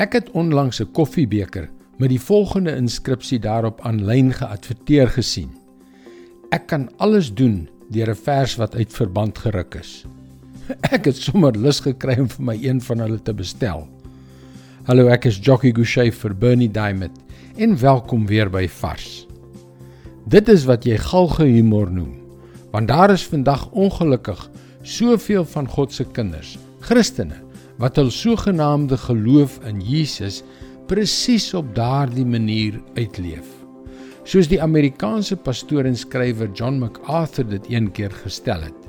Ek het onlangs 'n koffiebeker met die volgende inskripsie daarop aanlyn geadverteer gesien. Ek kan alles doen deur 'n vers wat uit verband geruk is. Ek het sommer lus gekry om vir my een van hulle te bestel. Hallo, ek is Jockey Gouchee vir Bernie Diamond en welkom weer by Vars. Dit is wat jy galge humor noem, want daar is vandag ongelukkig soveel van God se kinders, Christene, wat hul sogenaamde geloof in Jesus presies op daardie manier uitleef. Soos die Amerikaanse pastoor en skrywer John MacArthur dit een keer gestel het.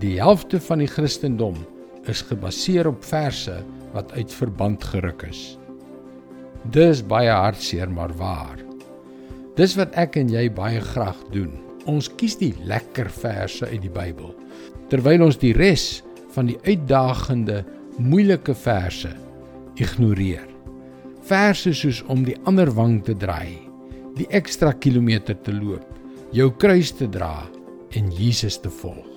Die helfte van die Christendom is gebaseer op verse wat uit verband geruk is. Dis baie hartseer maar waar. Dis wat ek en jy baie graag doen. Ons kies die lekker verse uit die Bybel terwyl ons die res van die uitdagende, moeilike verse ignoreer. Verse soos om die ander wang te draai, die ekstra kilometer te loop, jou kruis te dra en Jesus te volg.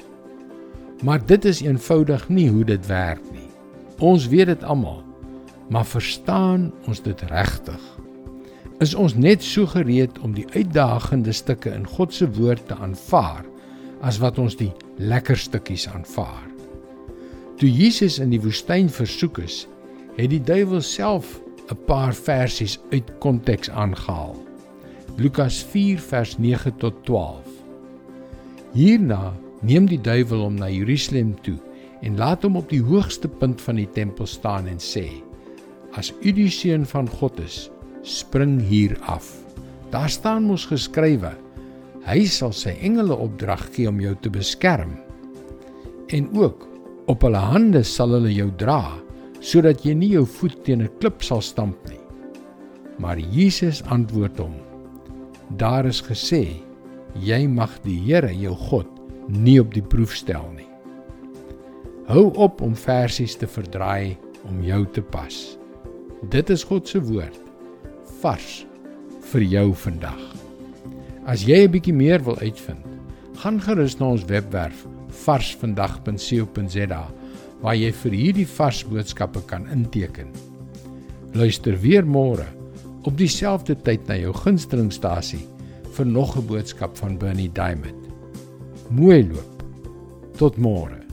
Maar dit is eenvoudig nie hoe dit werk nie. Ons weet dit almal, maar verstaan ons dit regtig? Is ons net so gereed om die uitdagende stukke in God se woord te aanvaar as wat ons die lekker stukkies aanvaar? Toe Jesus in die woestyn versoek is, het die duiwel self 'n paar versies uit konteks aangehaal. Lukas 4 vers 9 tot 12. Hierna neem die duiwel hom na Jerusalem toe en laat hom op die hoogste punt van die tempel staan en sê: As u die seun van God is, spring hier af. Daar staan mos geskrywe: Hy sal sy engele opdrag gee om jou te beskerm. En ook op hulle hande sal hulle jou dra sodat jy nie jou voet teen 'n klip sal stamp nie. Maar Jesus antwoord hom: Daar is gesê: Jy mag die Here jou God nie op die proef stel nie. Hou op om versies te verdraai om jou te pas. Dit is God se woord vars vir jou vandag. As jy 'n bietjie meer wil uitvind, gaan gerus na ons webwerf varsvandag.co.za waar jy vir hierdie vars boodskappe kan inteken. Luister weer môre op dieselfde tyd na jou gunstelingstasie vir nog 'n boodskap van Bernie Diamond. Mooi loop. Tot môre.